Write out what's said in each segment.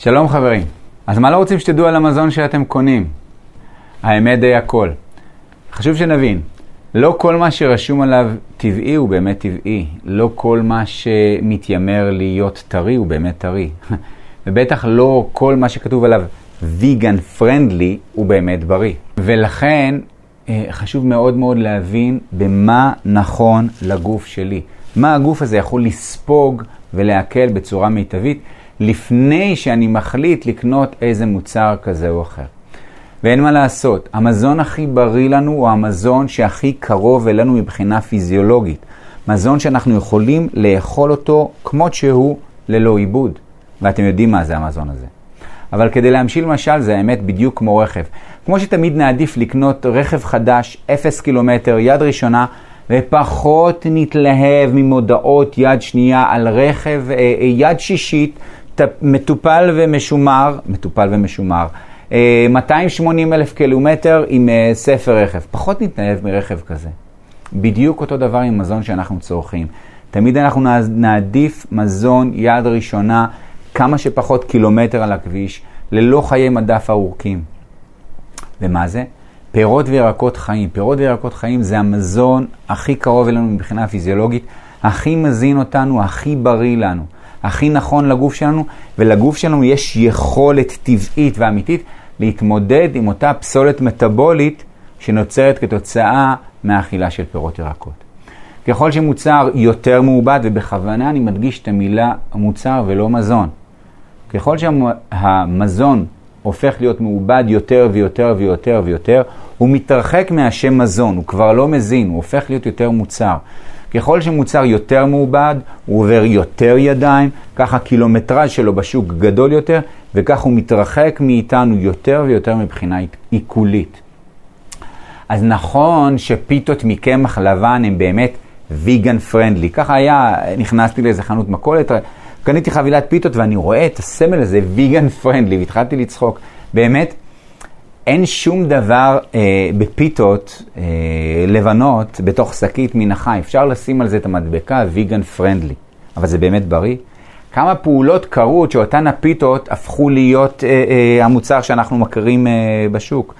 שלום חברים. אז מה לא רוצים שתדעו על המזון שאתם קונים? האמת די הכל. חשוב שנבין, לא כל מה שרשום עליו טבעי הוא באמת טבעי. לא כל מה שמתיימר להיות טרי הוא באמת טרי. ובטח לא כל מה שכתוב עליו vegan friendly הוא באמת בריא. ולכן אה, חשוב מאוד מאוד להבין במה נכון לגוף שלי. מה הגוף הזה יכול לספוג ולהקל בצורה מיטבית. לפני שאני מחליט לקנות איזה מוצר כזה או אחר. ואין מה לעשות, המזון הכי בריא לנו הוא המזון שהכי קרוב אלינו מבחינה פיזיולוגית. מזון שאנחנו יכולים לאכול אותו כמות שהוא ללא עיבוד. ואתם יודעים מה זה המזון הזה. אבל כדי להמשיל משל זה האמת בדיוק כמו רכב. כמו שתמיד נעדיף לקנות רכב חדש, 0 קילומטר, יד ראשונה, ופחות נתלהב ממודעות יד שנייה על רכב אה, אה יד שישית מטופל ומשומר, מטופל ומשומר, 280 אה, אלף קילומטר עם אה, ספר רכב. פחות נתנהב מרכב כזה. בדיוק אותו דבר עם מזון שאנחנו צורכים. תמיד אנחנו נעדיף מזון יד ראשונה, כמה שפחות קילומטר על הכביש, ללא חיי מדף ארוכים. ומה זה? פירות וירקות חיים. פירות וירקות חיים זה המזון הכי קרוב אלינו מבחינה פיזיולוגית, הכי מזין אותנו, הכי בריא לנו. הכי נכון לגוף שלנו, ולגוף שלנו יש יכולת טבעית ואמיתית להתמודד עם אותה פסולת מטאבולית שנוצרת כתוצאה מהאכילה של פירות ירקות. ככל שמוצר יותר מעובד, ובכוונה אני מדגיש את המילה מוצר ולא מזון, ככל שהמזון הופך להיות מעובד יותר ויותר ויותר ויותר, הוא מתרחק מהשם מזון, הוא כבר לא מזין, הוא הופך להיות יותר מוצר. ככל שמוצר יותר מעובד, הוא עובר יותר ידיים, ככה הקילומטראז' שלו בשוק גדול יותר, וכך הוא מתרחק מאיתנו יותר ויותר מבחינה עיכולית. אז נכון שפיתות מקמח לבן הם באמת ויגן פרנדלי. ככה היה, נכנסתי לאיזה חנות מכולת, קניתי חבילת פיתות ואני רואה את הסמל הזה ויגן פרנדלי, והתחלתי לצחוק. באמת, אין שום דבר אה, בפיתות אה, לבנות בתוך שקית מן החי. אפשר לשים על זה את המדבקה vegan friendly, אבל זה באמת בריא. כמה פעולות קרו שאותן הפיתות הפכו להיות אה, אה, המוצר שאנחנו מכירים אה, בשוק.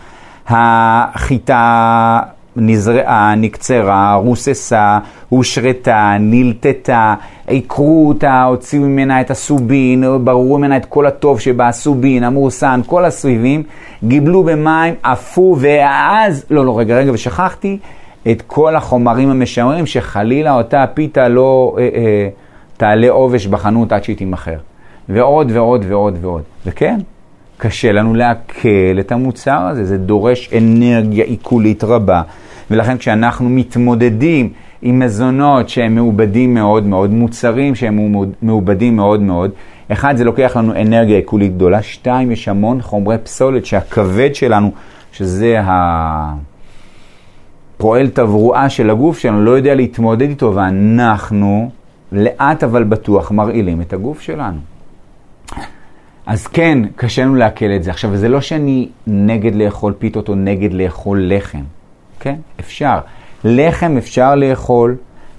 החיטה נזרעה, נקצרה, רוססה, הושרתה, נלטתה, עיקרו אותה, הוציאו ממנה את הסובין, בררו ממנה את כל הטוב שבה, הסובין, המורסן, כל הסביבים, גיבלו במים, עפו, ואז, לא, לא, רגע, רגע, ושכחתי את כל החומרים המשמרים, שחלילה אותה פיתה לא אה, אה, תעלה עובש בחנות עד שהיא תימכר. ועוד ועוד ועוד ועוד. וכן, קשה לנו לעכל את המוצר הזה, זה דורש אנרגיה עיכולית רבה. ולכן כשאנחנו מתמודדים עם מזונות שהם מעובדים מאוד מאוד, מוצרים שהם מעובדים מאוד מאוד, אחד, זה לוקח לנו אנרגיה עיכולית גדולה, שתיים, יש המון חומרי פסולת שהכבד שלנו, שזה הפועל תברואה של הגוף שלנו, לא יודע להתמודד איתו, ואנחנו לאט אבל בטוח מרעילים את הגוף שלנו. אז כן, קשה לנו לעכל את זה. עכשיו, זה לא שאני נגד לאכול פיתות או נגד לאכול לחם. כן? אפשר. לחם אפשר לאכול,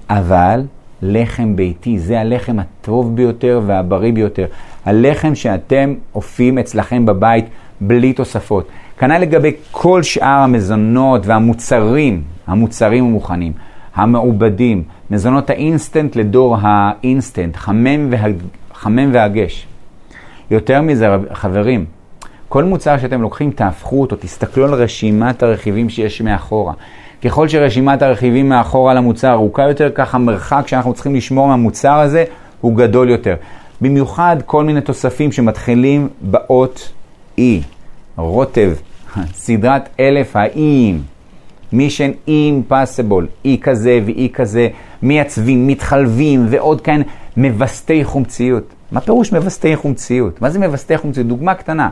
אבל לחם ביתי, זה הלחם הטוב ביותר והבריא ביותר. הלחם שאתם אופים אצלכם בבית בלי תוספות. כנ"ל לגבי כל שאר המזונות והמוצרים, המוצרים המוכנים, המעובדים, מזונות האינסטנט לדור האינסטנט, חמם, וה... חמם והגש. יותר מזה, חברים, כל מוצר שאתם לוקחים, תהפכו אותו, תסתכלו על רשימת הרכיבים שיש מאחורה. ככל שרשימת הרכיבים מאחורה למוצר ארוכה יותר, ככה המרחק שאנחנו צריכים לשמור מהמוצר הזה הוא גדול יותר. במיוחד כל מיני תוספים שמתחילים באות E, רוטב, סדרת אלף האיים, מישן אימפסיבול, אי כזה ואי כזה, מייצבים, מתחלבים ועוד כאן מווסתי חומציות. מה פירוש מווסתי חומציות? מה זה מווסתי חומציות? דוגמה קטנה.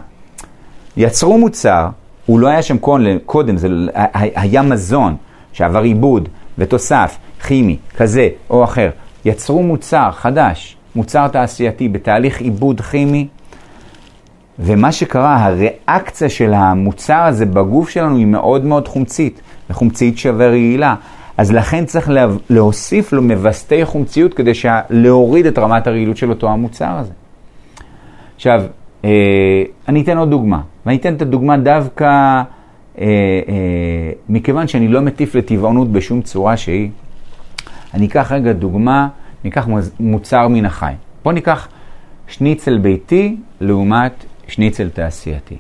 יצרו מוצר, הוא לא היה שם קודם, זה היה מזון שעבר עיבוד ותוסף כימי כזה או אחר. יצרו מוצר חדש, מוצר תעשייתי בתהליך עיבוד כימי, ומה שקרה, הריאקציה של המוצר הזה בגוף שלנו היא מאוד מאוד חומצית, וחומצית שווה רעילה. אז לכן צריך להוסיף לו מווסתי חומציות כדי להוריד את רמת הרעילות של אותו המוצר הזה. עכשיו, אה, אני אתן עוד דוגמה, ואני אתן את הדוגמה דווקא אה, אה, מכיוון שאני לא מטיף לטבעונות בשום צורה שהיא. אני אקח רגע דוגמה, ניקח מוצר מן החי. בואו ניקח שניצל ביתי לעומת שניצל תעשייתי.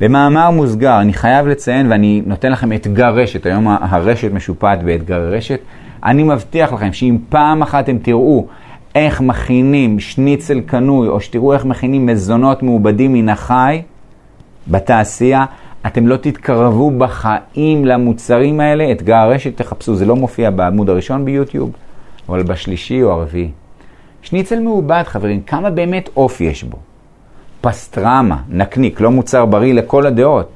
במאמר מוסגר, אני חייב לציין, ואני נותן לכם אתגר רשת, היום הרשת משופעת באתגר רשת, אני מבטיח לכם שאם פעם אחת אתם תראו איך מכינים שניצל קנוי, או שתראו איך מכינים מזונות מעובדים מן החי בתעשייה, אתם לא תתקרבו בחיים למוצרים האלה, אתגר הרשת תחפשו, זה לא מופיע בעמוד הראשון ביוטיוב, אבל בשלישי או הרביעי. שניצל מעובד, חברים, כמה באמת עוף יש בו? פסטרמה, נקניק, לא מוצר בריא לכל הדעות.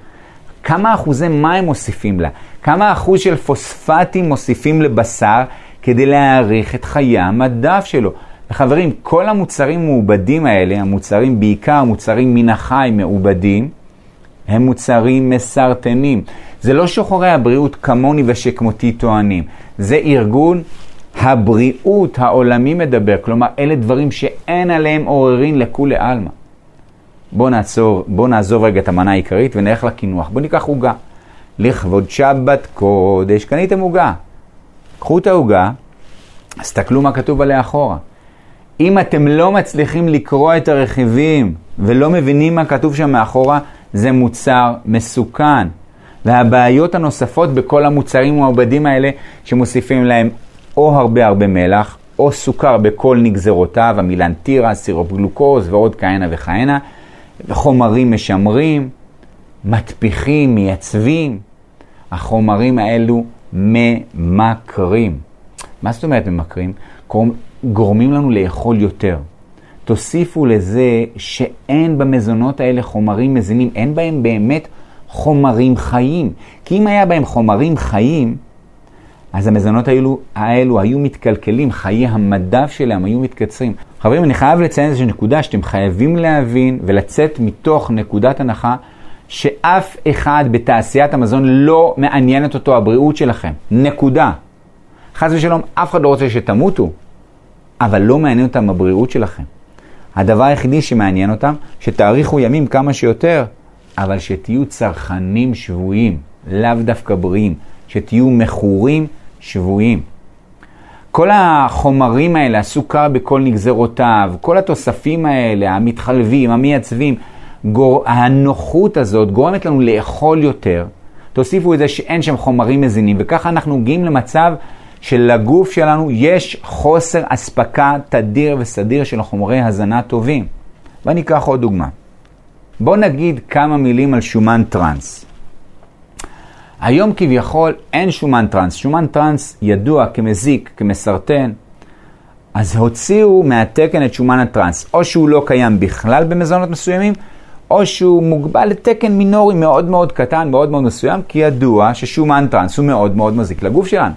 כמה אחוזי מים מוסיפים לה? כמה אחוז של פוספטים מוסיפים לבשר כדי להאריך את חיי המדף שלו? וחברים, כל המוצרים מעובדים האלה, המוצרים, בעיקר מוצרים מן החי מעובדים, הם מוצרים מסרטנים. זה לא שוחרי הבריאות כמוני ושכמותי טוענים, זה ארגון הבריאות העולמי מדבר, כלומר, אלה דברים שאין עליהם עוררין לכולי עלמא. בואו נעצור, בואו נעזוב רגע את המנה העיקרית ונלך לקינוח. בואו ניקח עוגה. לכבוד שבת קודש, קניתם עוגה. קחו את העוגה, תסתכלו מה כתוב עליה אחורה. אם אתם לא מצליחים לקרוא את הרכיבים ולא מבינים מה כתוב שם מאחורה, זה מוצר מסוכן. והבעיות הנוספות בכל המוצרים המעובדים האלה, שמוסיפים להם או הרבה הרבה מלח, או סוכר בכל נגזרותיו, המילן טירה, סירופ גלוקוז ועוד כהנה וכהנה, חומרים משמרים, מטפיחים, מייצבים. החומרים האלו ממכרים. מה זאת אומרת ממכרים? גורמים לנו לאכול יותר. תוסיפו לזה שאין במזונות האלה חומרים מזינים, אין בהם באמת חומרים חיים. כי אם היה בהם חומרים חיים, אז המזונות האלו, האלו היו מתקלקלים, חיי המדף שלהם היו מתקצרים. חברים, אני חייב לציין איזושהי נקודה שאתם חייבים להבין ולצאת מתוך נקודת הנחה שאף אחד בתעשיית המזון לא מעניינת אותו הבריאות שלכם. נקודה. חס ושלום, אף אחד לא רוצה שתמותו, אבל לא מעניין אותם הבריאות שלכם. הדבר היחידי שמעניין אותם, שתאריכו ימים כמה שיותר, אבל שתהיו צרכנים שבויים, לאו דווקא בריאים, שתהיו מכורים שבויים. כל החומרים האלה, הסוכר בכל נגזרותיו, כל התוספים האלה, המתחלבים, המייצבים, גור... הנוחות הזאת גורמת לנו לאכול יותר. תוסיפו את זה שאין שם חומרים מזינים, וככה אנחנו מגיעים למצב שלגוף שלנו יש חוסר אספקה תדיר וסדיר של חומרי הזנה טובים. ואני אקח עוד דוגמה. בואו נגיד כמה מילים על שומן טראנס. היום כביכול אין שומן טראנס. שומן טראנס ידוע כמזיק, כמסרטן. אז הוציאו מהתקן את שומן הטראנס. או שהוא לא קיים בכלל במזונות מסוימים, או שהוא מוגבל לתקן מינורי מאוד מאוד קטן, מאוד מאוד מסוים, כי ידוע ששומן טראנס הוא מאוד מאוד מזיק לגוף שלנו.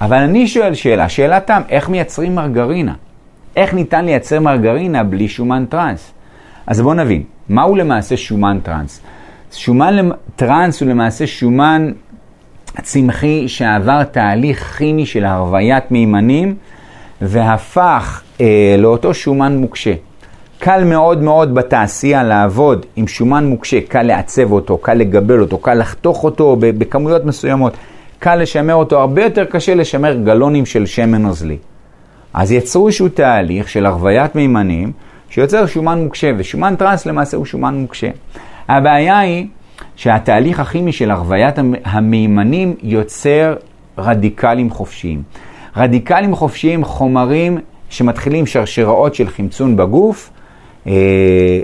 אבל אני שואל שאלה, שאלת תם, איך מייצרים מרגרינה? איך ניתן לייצר מרגרינה בלי שומן טראנס? אז בואו נבין, מהו למעשה שומן טראנס? שומן טראנס הוא למעשה שומן צמחי שעבר תהליך כימי של הרוויית מימנים והפך אה, לאותו שומן מוקשה. קל מאוד מאוד בתעשייה לעבוד עם שומן מוקשה, קל לעצב אותו, קל לגבל אותו, קל לחתוך אותו בכמויות מסוימות. קל לשמר אותו, הרבה יותר קשה לשמר גלונים של שמן נוזלי. אז יצרו איזשהו תהליך של הרוויית מימנים שיוצר שומן מוקשה, ושומן טרנס למעשה הוא שומן מוקשה. הבעיה היא שהתהליך הכימי של הרוויית המימנים יוצר רדיקלים חופשיים. רדיקלים חופשיים חומרים שמתחילים שרשראות של חמצון בגוף, אה,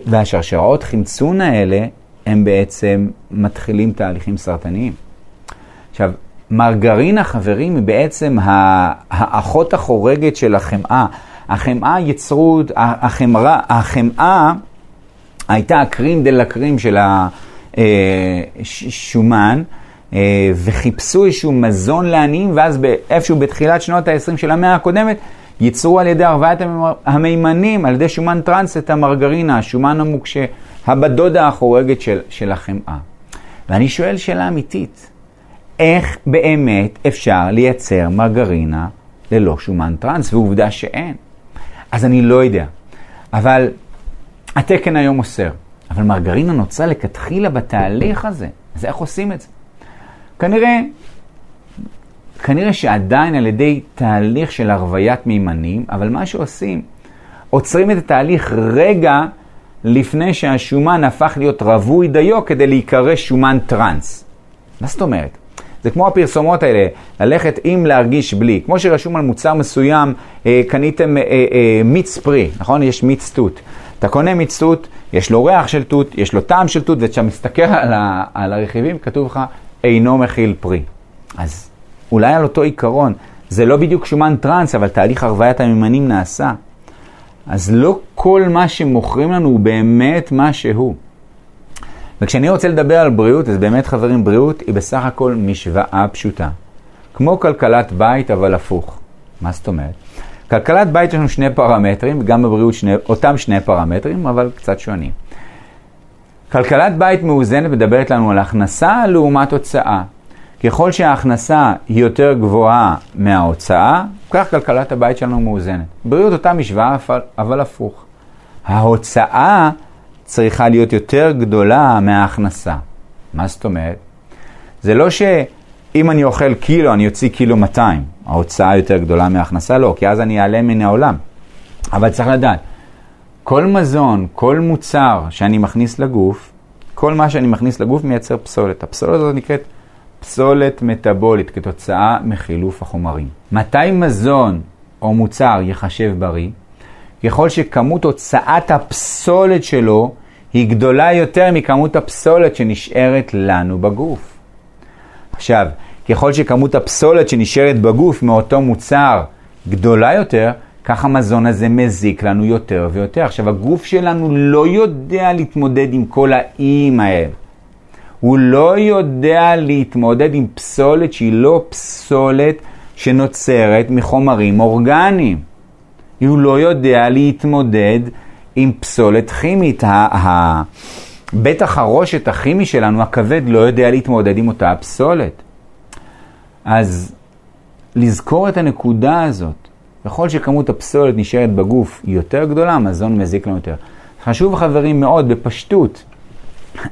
והשרשראות חמצון האלה הם בעצם מתחילים תהליכים סרטניים. עכשיו, מרגרינה, חברים, היא בעצם האחות החורגת של החמאה. החמאה יצרו, החמרה, החמאה הייתה הקרים דה לקרים של השומן, אה, וחיפשו איזשהו מזון לעניים, ואז איפשהו בתחילת שנות ה-20 של המאה הקודמת, ייצרו על ידי הרוויית המימנים, על ידי שומן טרנס, את המרגרינה, השומן המוקשה, הבדודה החורגת של, של החמאה. ואני שואל שאלה אמיתית. איך באמת אפשר לייצר מרגרינה ללא שומן טראנס, ועובדה שאין. אז אני לא יודע. אבל התקן היום אוסר. אבל מרגרינה נוצרה לכתחילה בתהליך הזה. אז איך עושים את זה? כנראה, כנראה שעדיין על ידי תהליך של הרוויית מימנים, אבל מה שעושים, עוצרים את התהליך רגע לפני שהשומן הפך להיות רווי דיו כדי להיקרא שומן טראנס. מה זאת אומרת? זה כמו הפרסומות האלה, ללכת עם להרגיש בלי. כמו שרשום על מוצר מסוים, אה, קניתם אה, אה, מיץ פרי, נכון? יש מיץ תות. אתה קונה מיץ תות, יש לו ריח של תות, יש לו טעם של תות, וכשאתה מסתכל על, הרכיבים, כתוב לך, אינו מכיל פרי. אז אולי על אותו עיקרון, זה לא בדיוק שומן טראנס, אבל תהליך הרוויית המימנים נעשה. אז לא כל מה שמוכרים לנו הוא באמת מה שהוא. וכשאני רוצה לדבר על בריאות, אז באמת חברים, בריאות היא בסך הכל משוואה פשוטה. כמו כלכלת בית, אבל הפוך. מה זאת אומרת? כלכלת בית יש לנו שני פרמטרים, וגם בבריאות שני, אותם שני פרמטרים, אבל קצת שונים. כלכלת בית מאוזנת מדברת לנו על הכנסה לעומת הוצאה. ככל שההכנסה היא יותר גבוהה מההוצאה, כך כלכלת הבית שלנו מאוזנת. בריאות אותה משוואה, אבל הפוך. ההוצאה צריכה להיות יותר גדולה מההכנסה. מה זאת אומרת? זה לא שאם אני אוכל קילו, אני אוציא קילו 200. ההוצאה יותר גדולה מההכנסה, לא, כי אז אני אעלה מן העולם. אבל צריך לדעת, כל מזון, כל מוצר שאני מכניס לגוף, כל מה שאני מכניס לגוף מייצר פסולת. הפסולת הזאת נקראת פסולת מטאבולית כתוצאה מחילוף החומרים. מתי מזון או מוצר ייחשב בריא? ככל שכמות הוצאת הפסולת שלו היא גדולה יותר מכמות הפסולת שנשארת לנו בגוף. עכשיו, ככל שכמות הפסולת שנשארת בגוף מאותו מוצר גדולה יותר, כך המזון הזה מזיק לנו יותר ויותר. עכשיו, הגוף שלנו לא יודע להתמודד עם כל האיים האלה. הוא לא יודע להתמודד עם פסולת שהיא לא פסולת שנוצרת מחומרים אורגניים. הוא לא יודע להתמודד עם פסולת כימית. בטח הרושת הכימי שלנו, הכבד, לא יודע להתמודד עם אותה פסולת. אז לזכור את הנקודה הזאת, ככל שכמות הפסולת נשארת בגוף היא יותר גדולה, המזון מזיק לנו יותר. חשוב חברים מאוד, בפשטות,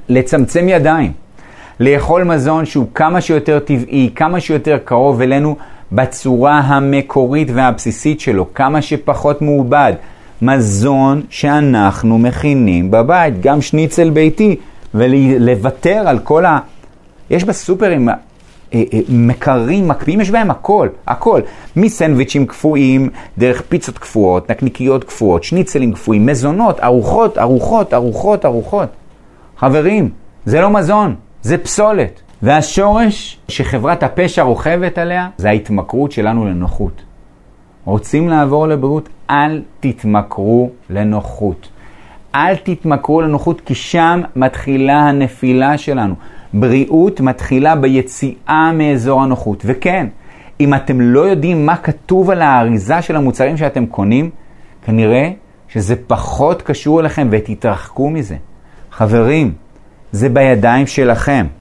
לצמצם ידיים. לאכול מזון שהוא כמה שיותר טבעי, כמה שיותר קרוב אלינו בצורה המקורית והבסיסית שלו, כמה שפחות מעובד. מזון שאנחנו מכינים בבית, גם שניצל ביתי, ולוותר על כל ה... יש בסופרים מקרים, מקפיאים, יש בהם הכל, הכל. מסנדוויצ'ים קפואים, דרך פיצות קפואות, נקניקיות קפואות, שניצלים קפואים, מזונות, ארוחות, ארוחות, ארוחות, ארוחות. חברים, זה לא מזון, זה פסולת. והשורש שחברת הפשע רוכבת עליה זה ההתמכרות שלנו לנוחות. רוצים לעבור לבריאות? אל תתמכרו לנוחות. אל תתמכרו לנוחות כי שם מתחילה הנפילה שלנו. בריאות מתחילה ביציאה מאזור הנוחות. וכן, אם אתם לא יודעים מה כתוב על האריזה של המוצרים שאתם קונים, כנראה שזה פחות קשור אליכם ותתרחקו מזה. חברים, זה בידיים שלכם.